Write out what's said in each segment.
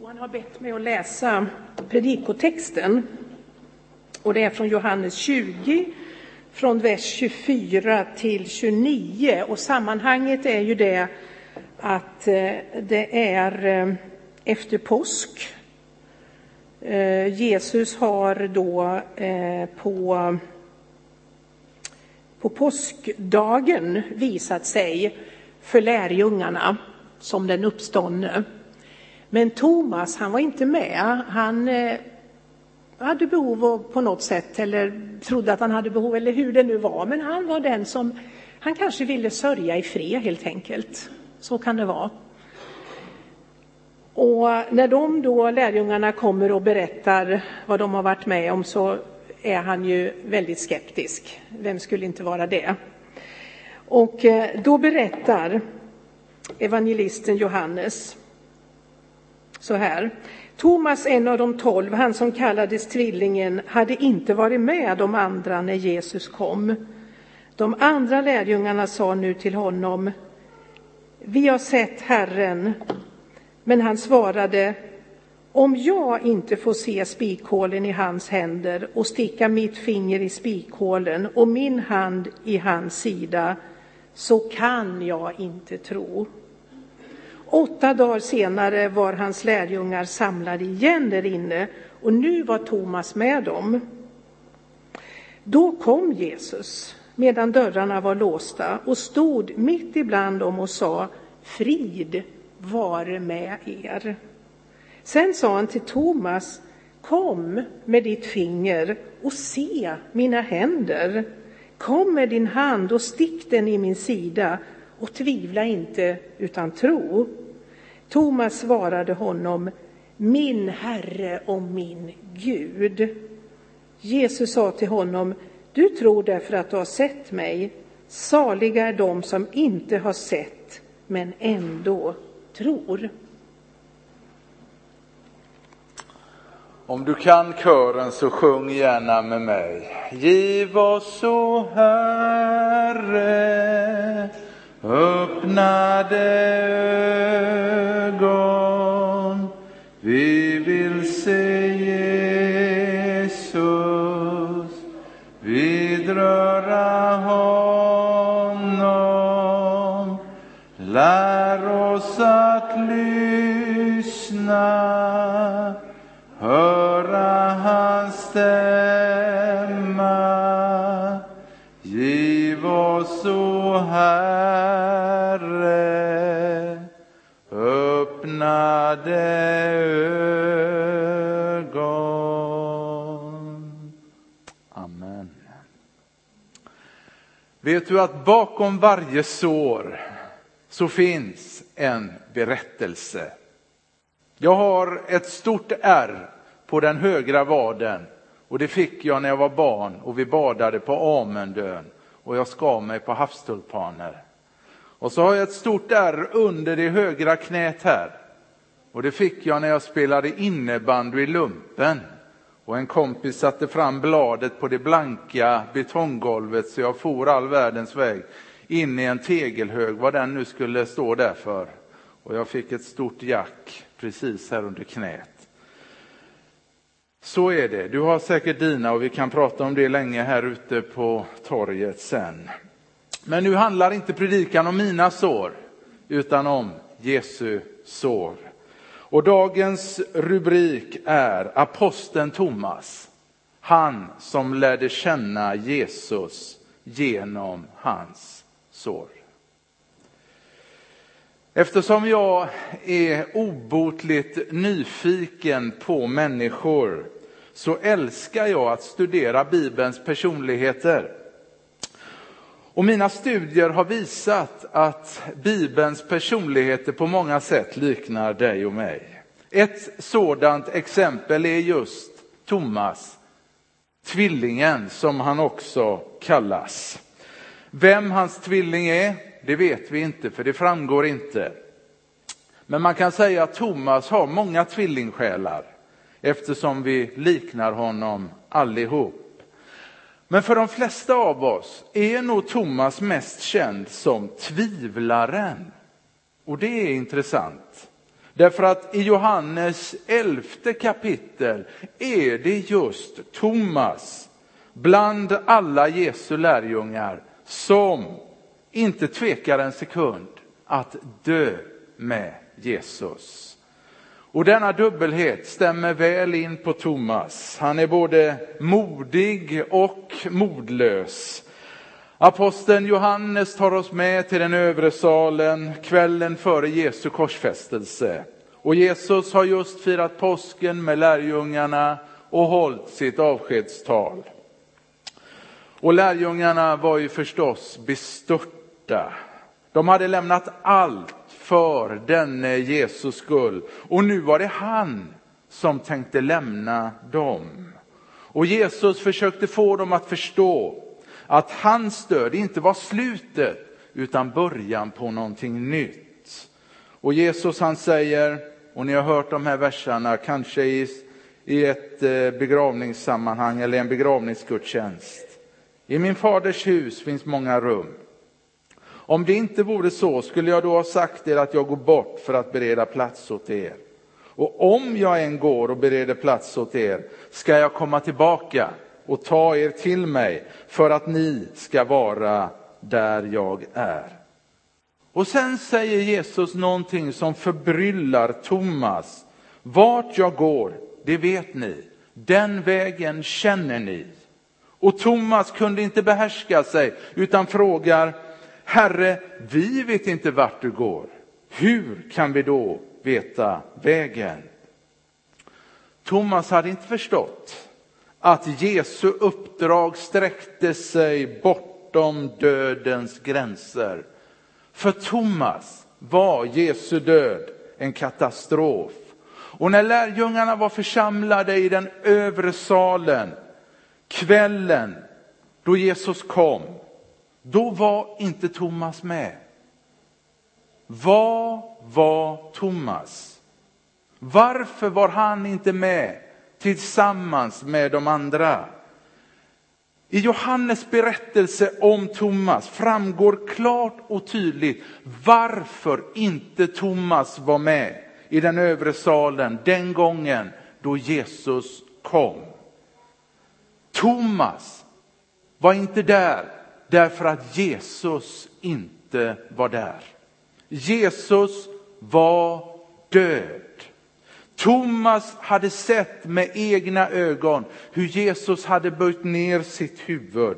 Johan har bett mig att läsa predikotexten. Och det är från Johannes 20, från vers 24 till 29. Och sammanhanget är ju det att eh, det är eh, efter påsk. Eh, Jesus har då på, på påskdagen visat sig för lärjungarna som den uppståndne. Men Thomas, han var inte med. Han eh, hade behov av, på något sätt, eller trodde att han hade behov, eller hur det nu var. Men han var den som, han kanske ville sörja i fred helt enkelt. Så kan det vara. Och när de då, lärjungarna, kommer och berättar vad de har varit med om så är han ju väldigt skeptisk. Vem skulle inte vara det? Och eh, då berättar evangelisten Johannes så här. Thomas, en av de tolv, han som kallades tvillingen, hade inte varit med de andra när Jesus kom. De andra lärjungarna sa nu till honom, vi har sett Herren. Men han svarade, om jag inte får se spikhålen i hans händer och sticka mitt finger i spikhålen och min hand i hans sida, så kan jag inte tro. Åtta dagar senare var hans lärjungar samlade igen där inne och nu var Thomas med dem. Då kom Jesus medan dörrarna var låsta och stod mitt ibland dem och sa Frid vare med er. Sen sa han till Thomas Kom med ditt finger och se mina händer. Kom med din hand och stick den i min sida och tvivla inte utan tro. Thomas svarade honom, min Herre och min Gud. Jesus sa till honom, du tror därför att du har sett mig. Saliga är de som inte har sett, men ändå tror. Om du kan kören så sjung gärna med mig. Giv oss, o Herre, öppnade ögon. Vi vill se Jesus vidröra honom. Lär oss att lyssna, höra hans stämma. Ögon. Amen. Vet du att bakom varje sår så finns en berättelse. Jag har ett stort ärr på den högra vaden och det fick jag när jag var barn och vi badade på Amundön och jag skar mig på havstulpaner. Och så har jag ett stort ärr under det högra knät här och det fick jag när jag spelade innebandy i lumpen och en kompis satte fram bladet på det blanka betonggolvet så jag for all världens väg in i en tegelhög, vad den nu skulle stå där för. Och jag fick ett stort jack precis här under knät. Så är det. Du har säkert dina och vi kan prata om det länge här ute på torget sen. Men nu handlar inte predikan om mina sår, utan om Jesu sår. Och dagens rubrik är Aposteln Thomas, han som lärde känna Jesus genom hans sår. Eftersom jag är obotligt nyfiken på människor så älskar jag att studera Bibelns personligheter. Och mina studier har visat att Bibelns personligheter på många sätt liknar dig och mig. Ett sådant exempel är just Thomas, tvillingen som han också kallas. Vem hans tvilling är, det vet vi inte för det framgår inte. Men man kan säga att Thomas har många tvillingsjälar eftersom vi liknar honom allihop. Men för de flesta av oss är nog Thomas mest känd som tvivlaren. Och det är intressant. Därför att i Johannes elfte kapitel är det just Thomas bland alla Jesu lärjungar som inte tvekar en sekund att dö med Jesus. Och denna dubbelhet stämmer väl in på Thomas. Han är både modig och modlös. Aposteln Johannes tar oss med till den övre salen kvällen före Jesu korsfästelse. Och Jesus har just firat påsken med lärjungarna och hållit sitt avskedstal. Och lärjungarna var ju förstås bestörta. De hade lämnat allt för denne Jesus skull och nu var det han som tänkte lämna dem. Och Jesus försökte få dem att förstå att hans död inte var slutet utan början på någonting nytt. Och Jesus han säger, och ni har hört de här verserna kanske i, i ett eh, begravningssammanhang eller en begravningsgudstjänst. I min faders hus finns många rum. Om det inte vore så skulle jag då ha sagt er att jag går bort för att bereda plats åt er. Och om jag än går och bereder plats åt er ska jag komma tillbaka och ta er till mig för att ni ska vara där jag är. Och sen säger Jesus någonting som förbryllar Thomas. Vart jag går, det vet ni. Den vägen känner ni. Och Thomas kunde inte behärska sig utan frågar, Herre, vi vet inte vart du går. Hur kan vi då veta vägen? Thomas hade inte förstått att Jesu uppdrag sträckte sig bortom dödens gränser. För Thomas var Jesu död en katastrof. Och när lärjungarna var församlade i den övre salen kvällen då Jesus kom, då var inte Thomas med. Vad var Thomas? Varför var han inte med tillsammans med de andra? I Johannes berättelse om Thomas framgår klart och tydligt varför inte Thomas var med i den övre salen den gången då Jesus kom. Thomas var inte där därför att Jesus inte var där. Jesus var död. Thomas hade sett med egna ögon hur Jesus hade böjt ner sitt huvud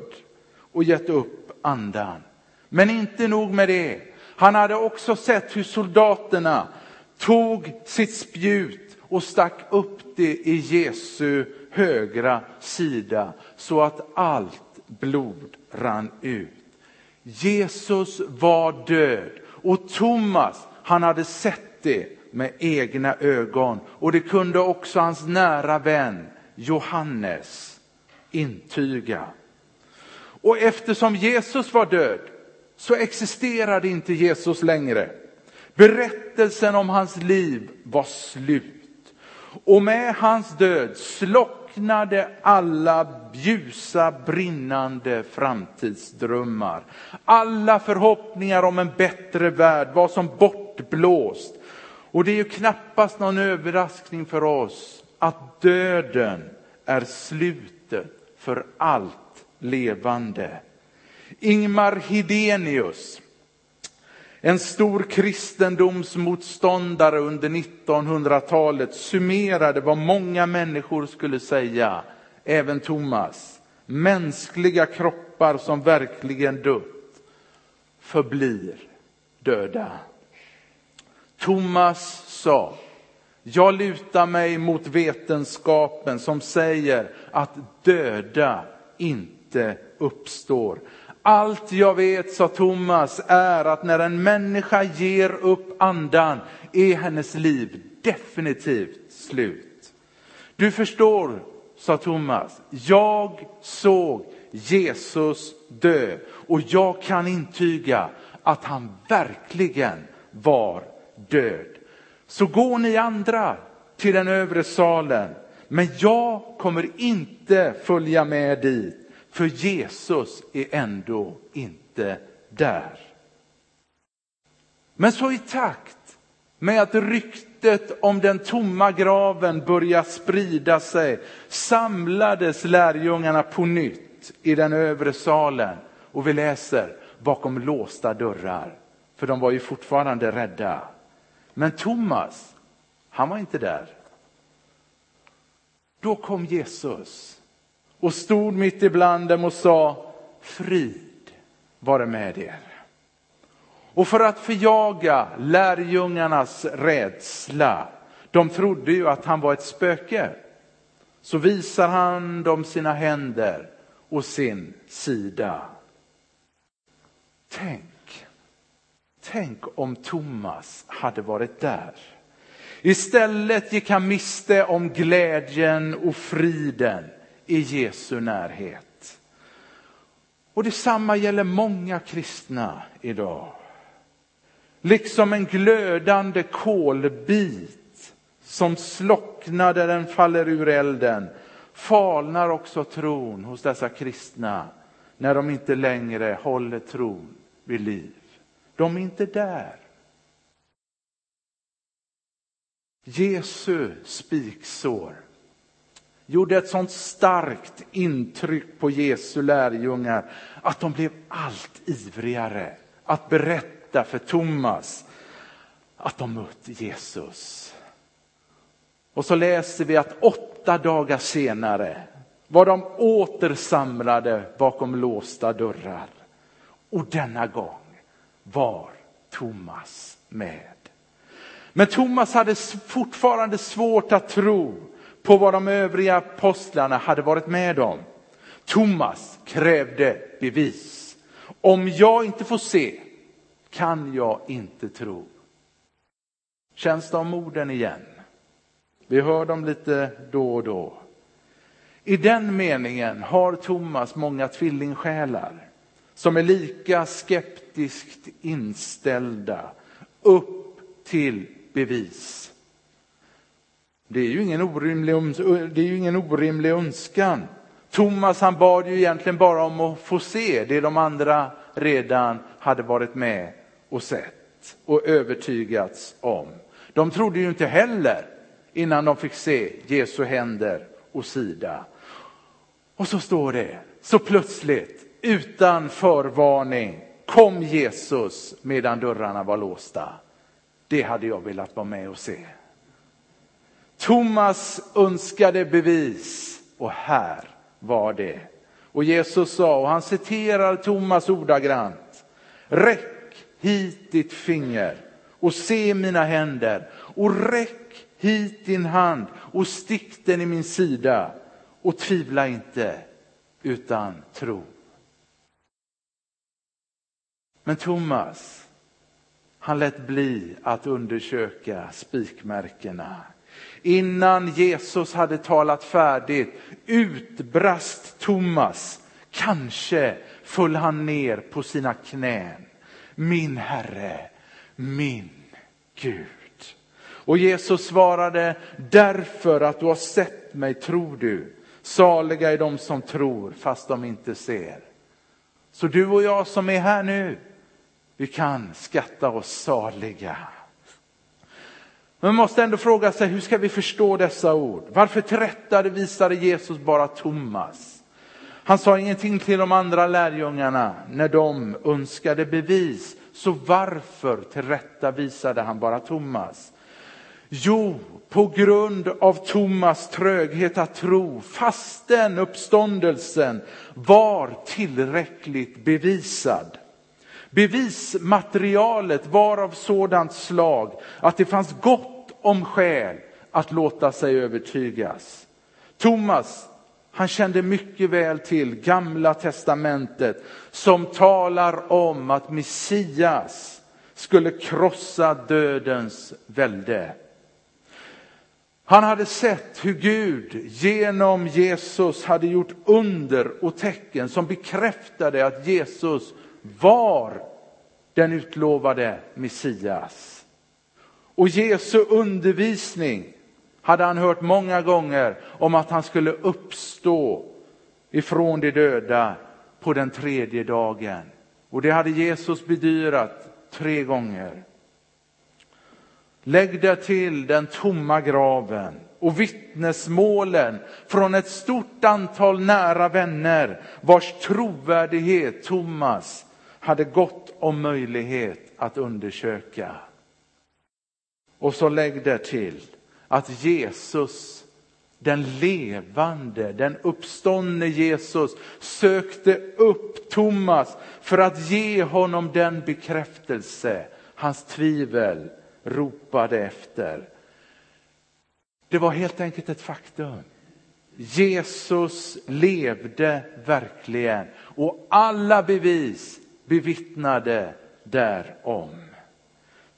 och gett upp andan. Men inte nog med det. Han hade också sett hur soldaterna tog sitt spjut och stack upp det i Jesu högra sida så att allt blod rann ut. Jesus var död och Thomas, han hade sett det med egna ögon och det kunde också hans nära vän Johannes intyga. Och eftersom Jesus var död så existerade inte Jesus längre. Berättelsen om hans liv var slut. Och med hans död slocknade alla ljusa brinnande framtidsdrömmar. Alla förhoppningar om en bättre värld var som bortblåst. Och det är ju knappast någon överraskning för oss att döden är slutet för allt levande. Ingmar Hedenius, en stor kristendomsmotståndare under 1900-talet summerade vad många människor skulle säga, även Thomas. Mänskliga kroppar som verkligen dött förblir döda. Thomas sa, jag lutar mig mot vetenskapen som säger att döda inte uppstår. Allt jag vet, sa Thomas, är att när en människa ger upp andan är hennes liv definitivt slut. Du förstår, sa Thomas, jag såg Jesus dö och jag kan intyga att han verkligen var död. Så går ni andra till den övre salen, men jag kommer inte följa med dit. För Jesus är ändå inte där. Men så i takt med att ryktet om den tomma graven började sprida sig samlades lärjungarna på nytt i den övre salen. Och vi läser bakom låsta dörrar, för de var ju fortfarande rädda. Men Thomas, han var inte där. Då kom Jesus och stod mitt ibland dem och sa frid vare med er. Och för att förjaga lärjungarnas rädsla, de trodde ju att han var ett spöke, så visar han dem sina händer och sin sida. Tänk, tänk om Thomas hade varit där. Istället gick han miste om glädjen och friden i Jesu närhet. Och detsamma gäller många kristna idag. Liksom en glödande kolbit som slocknar där den faller ur elden falnar också tron hos dessa kristna när de inte längre håller tron vid liv. De är inte där. Jesu spiksår gjorde ett sånt starkt intryck på Jesu lärjungar att de blev allt ivrigare att berätta för Thomas att de mött Jesus. Och så läser vi att åtta dagar senare var de återsamlade bakom låsta dörrar. Och denna gång var Thomas med. Men Thomas hade fortfarande svårt att tro på vad de övriga apostlarna hade varit med om. Thomas krävde bevis. Om jag inte får se kan jag inte tro. Känns de orden igen? Vi hör dem lite då och då. I den meningen har Thomas många tvillingsjälar som är lika skeptiskt inställda upp till bevis. Det är ju ingen orimlig, det är ju ingen orimlig önskan. Thomas han bad ju egentligen bara om att få se det de andra redan hade varit med och sett och övertygats om. De trodde ju inte heller innan de fick se Jesu händer och sida. Och så står det, så plötsligt, utan förvarning, kom Jesus medan dörrarna var låsta. Det hade jag velat vara med och se. Thomas önskade bevis och här var det. Och Jesus sa, och han citerar Thomas ordagrant, räck hit ditt finger och se mina händer och räck hit din hand och stick den i min sida och tvivla inte utan tro. Men Thomas, han lät bli att undersöka spikmärkena. Innan Jesus hade talat färdigt utbrast Thomas, kanske föll han ner på sina knän. Min Herre, min Gud. Och Jesus svarade, därför att du har sett mig tror du. Saliga är de som tror fast de inte ser. Så du och jag som är här nu, vi kan skatta oss saliga. Men man måste ändå fråga sig, hur ska vi förstå dessa ord? Varför trättade visade Jesus bara Thomas? Han sa ingenting till de andra lärjungarna när de önskade bevis. Så varför tillrättavisade han bara Thomas? Jo, på grund av Thomas tröghet att tro, fastän uppståndelsen var tillräckligt bevisad. Bevismaterialet var av sådant slag att det fanns gott om skäl att låta sig övertygas. Thomas, han kände mycket väl till gamla testamentet som talar om att Messias skulle krossa dödens välde. Han hade sett hur Gud genom Jesus hade gjort under och tecken som bekräftade att Jesus var den utlovade Messias. Och Jesu undervisning hade han hört många gånger om att han skulle uppstå ifrån de döda på den tredje dagen. Och det hade Jesus bedyrat tre gånger. Lägg där till den tomma graven och vittnesmålen från ett stort antal nära vänner vars trovärdighet Thomas hade gott om möjlighet att undersöka. Och så lägg där till att Jesus, den levande, den uppståndne Jesus sökte upp Thomas för att ge honom den bekräftelse hans tvivel ropade efter. Det var helt enkelt ett faktum. Jesus levde verkligen och alla bevis bevittnade därom.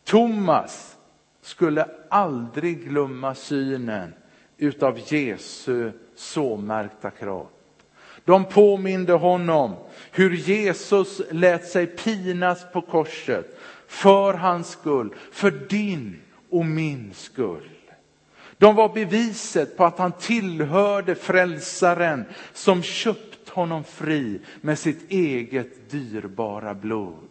Thomas skulle aldrig glömma synen utav Jesu såmärkta kropp. De påminde honom hur Jesus lät sig pinas på korset för hans skull, för din och min skull. De var beviset på att han tillhörde frälsaren som köpt honom fri med sitt eget dyrbara blod.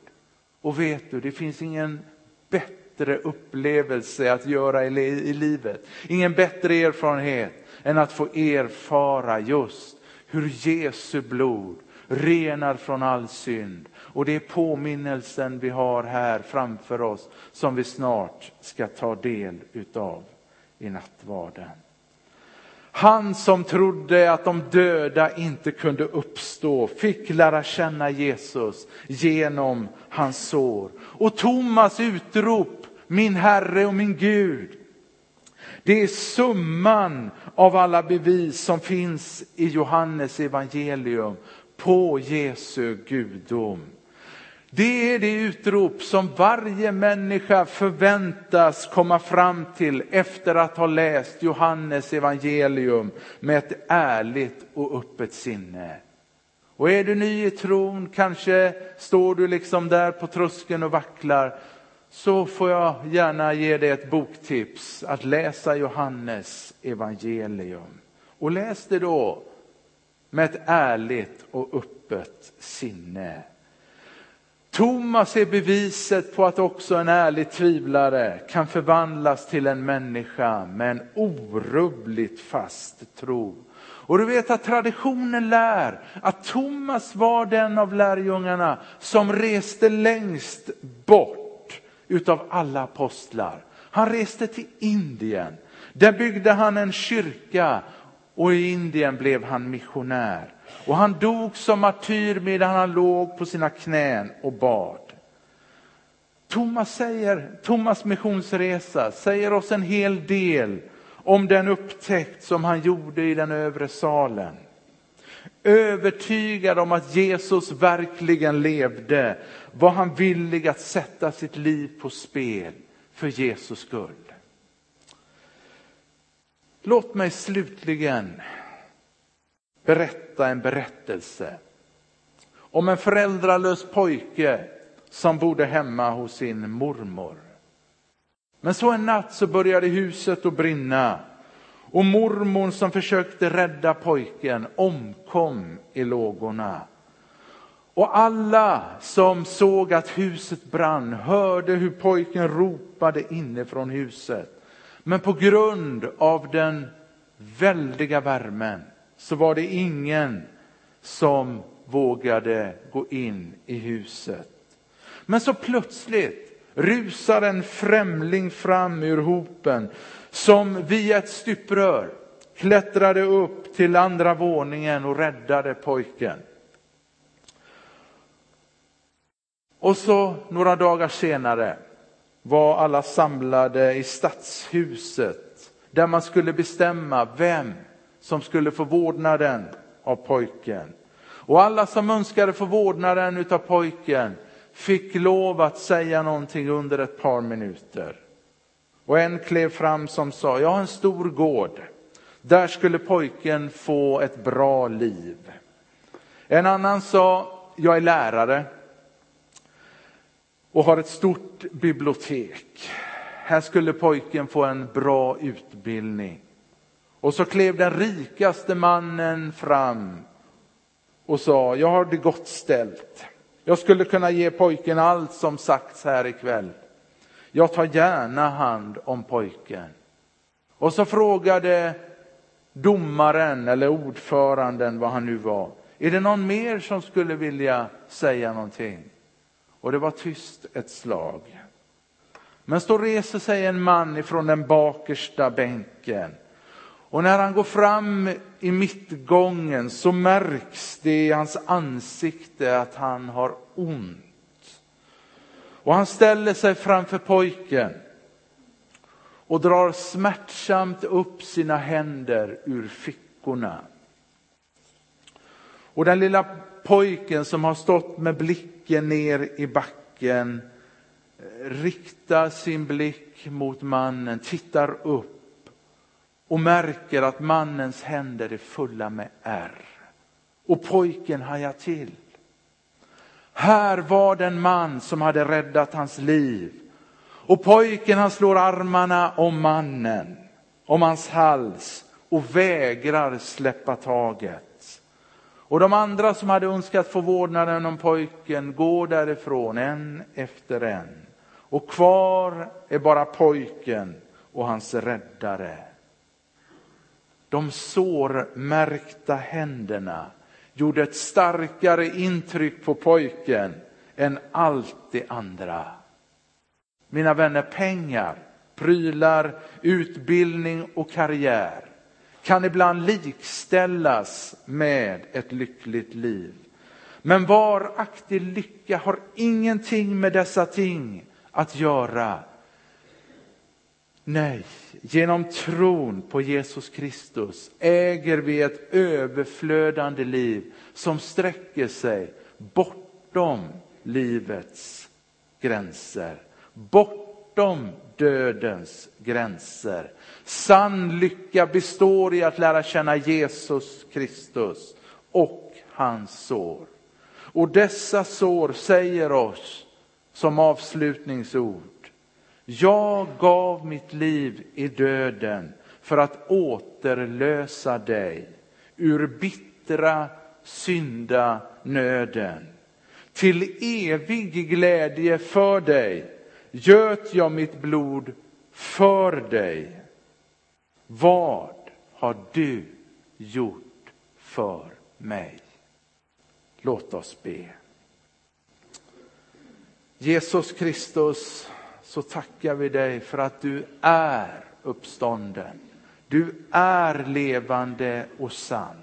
Och vet du, det finns ingen bättre upplevelse att göra i livet, ingen bättre erfarenhet än att få erfara just hur Jesu blod renar från all synd. Och det är påminnelsen vi har här framför oss som vi snart ska ta del utav i nattvarden. Han som trodde att de döda inte kunde uppstå fick lära känna Jesus genom hans sår. Och Thomas utrop, min Herre och min Gud. Det är summan av alla bevis som finns i Johannes evangelium på Jesu gudom. Det är det utrop som varje människa förväntas komma fram till efter att ha läst Johannes evangelium med ett ärligt och öppet sinne. Och är du ny i tron, kanske står du liksom där på tröskeln och vacklar, så får jag gärna ge dig ett boktips att läsa Johannes evangelium. Och läs det då med ett ärligt och öppet sinne. Thomas är beviset på att också en ärlig tvivlare kan förvandlas till en människa med en orubbligt fast tro. Och du vet att traditionen lär att Thomas var den av lärjungarna som reste längst bort utav alla apostlar. Han reste till Indien. Där byggde han en kyrka och i Indien blev han missionär. Och han dog som martyr medan han låg på sina knän och bad. Thomas, säger, Thomas missionsresa säger oss en hel del om den upptäckt som han gjorde i den övre salen. Övertygad om att Jesus verkligen levde var han villig att sätta sitt liv på spel för Jesus skull. Låt mig slutligen berätta en berättelse om en föräldralös pojke som bodde hemma hos sin mormor. Men så en natt så började huset att brinna och mormon som försökte rädda pojken omkom i lågorna. Och alla som såg att huset brann hörde hur pojken ropade inifrån huset. Men på grund av den väldiga värmen så var det ingen som vågade gå in i huset. Men så plötsligt rusar en främling fram ur hopen som via ett stuprör klättrade upp till andra våningen och räddade pojken. Och så några dagar senare var alla samlade i stadshuset där man skulle bestämma vem som skulle få vårdnaden av pojken. Och alla som önskade få vårdnaden av pojken fick lov att säga någonting under ett par minuter. Och en klev fram som sa, jag har en stor gård. Där skulle pojken få ett bra liv. En annan sa, jag är lärare och har ett stort bibliotek. Här skulle pojken få en bra utbildning. Och så klev den rikaste mannen fram och sa, jag har det gott ställt. Jag skulle kunna ge pojken allt som sagts här ikväll. Jag tar gärna hand om pojken. Och så frågade domaren eller ordföranden, vad han nu var, är det någon mer som skulle vilja säga någonting? Och det var tyst ett slag. Men så reser sig en man ifrån den bakersta bänken. Och när han går fram i mittgången så märks det i hans ansikte att han har ont. Och han ställer sig framför pojken och drar smärtsamt upp sina händer ur fickorna. Och den lilla pojken som har stått med blicken ner i backen eh, riktar sin blick mot mannen, tittar upp och märker att mannens händer är fulla med ärr. Och pojken hajar till. Här var den man som hade räddat hans liv. Och pojken han slår armarna om mannen, om hans hals och vägrar släppa taget. Och de andra som hade önskat få vårdnaden om pojken går därifrån en efter en. Och kvar är bara pojken och hans räddare. De sårmärkta händerna gjorde ett starkare intryck på pojken än allt det andra. Mina vänner, pengar, prylar, utbildning och karriär kan ibland likställas med ett lyckligt liv. Men varaktig lycka har ingenting med dessa ting att göra. Nej, genom tron på Jesus Kristus äger vi ett överflödande liv som sträcker sig bortom livets gränser, bortom dödens gränser. Sann lycka består i att lära känna Jesus Kristus och hans sår. Och dessa sår säger oss som avslutningsord. Jag gav mitt liv i döden för att återlösa dig ur bittra synda nöden. Till evig glädje för dig göt jag mitt blod för dig. Vad har du gjort för mig? Låt oss be. Jesus Kristus, så tackar vi dig för att du är uppstånden. Du är levande och sann.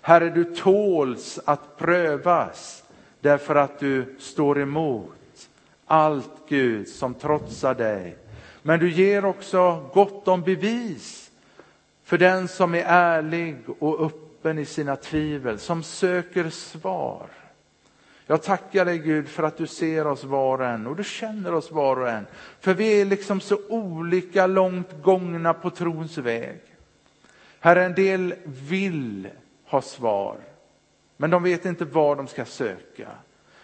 Herre, du tåls att prövas därför att du står emot allt Gud som trotsar dig. Men du ger också gott om bevis för den som är ärlig och öppen i sina tvivel, som söker svar. Jag tackar dig Gud för att du ser oss var och en och du känner oss var och en. För vi är liksom så olika långt gångna på trons väg. Herre, en del vill ha svar, men de vet inte var de ska söka.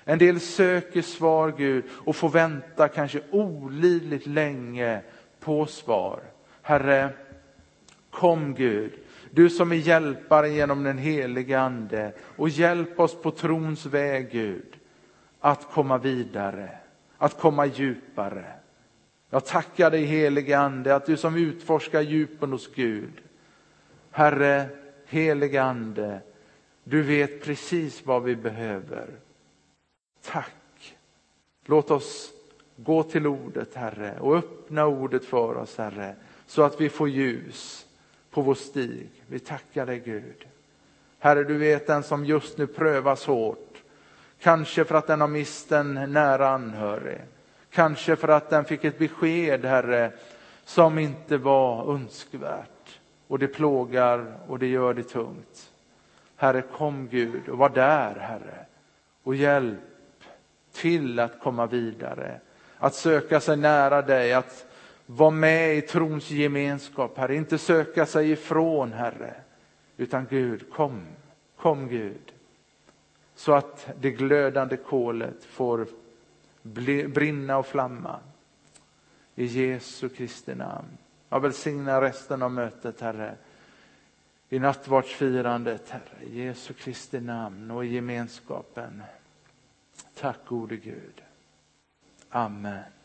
En del söker svar, Gud, och får vänta kanske olidligt länge på svar. Herre, kom Gud du som är hjälparen genom den helige Ande och hjälp oss på trons väg Gud att komma vidare, att komma djupare. Jag tackar dig helige Ande att du som utforskar djupen hos Gud. Herre, helige Ande, du vet precis vad vi behöver. Tack. Låt oss gå till ordet Herre och öppna ordet för oss Herre så att vi får ljus på vår stig. Vi tackar dig Gud. Herre, du vet den som just nu prövas hårt. Kanske för att den har mist en nära anhörig. Kanske för att den fick ett besked, Herre, som inte var önskvärt. Och det plågar och det gör det tungt. Herre, kom Gud och var där, Herre. Och hjälp till att komma vidare. Att söka sig nära dig, att vara med i trons gemenskap, Herre. Inte söka sig ifrån, Herre. Utan Gud, kom, kom Gud. Så att det glödande kolet får brinna och flamma. I Jesu Kristi namn. Jag välsignar resten av mötet, Herre. I nattvardsfirandet, Herre. I Jesu Kristi namn och i gemenskapen. Tack gode Gud. Amen.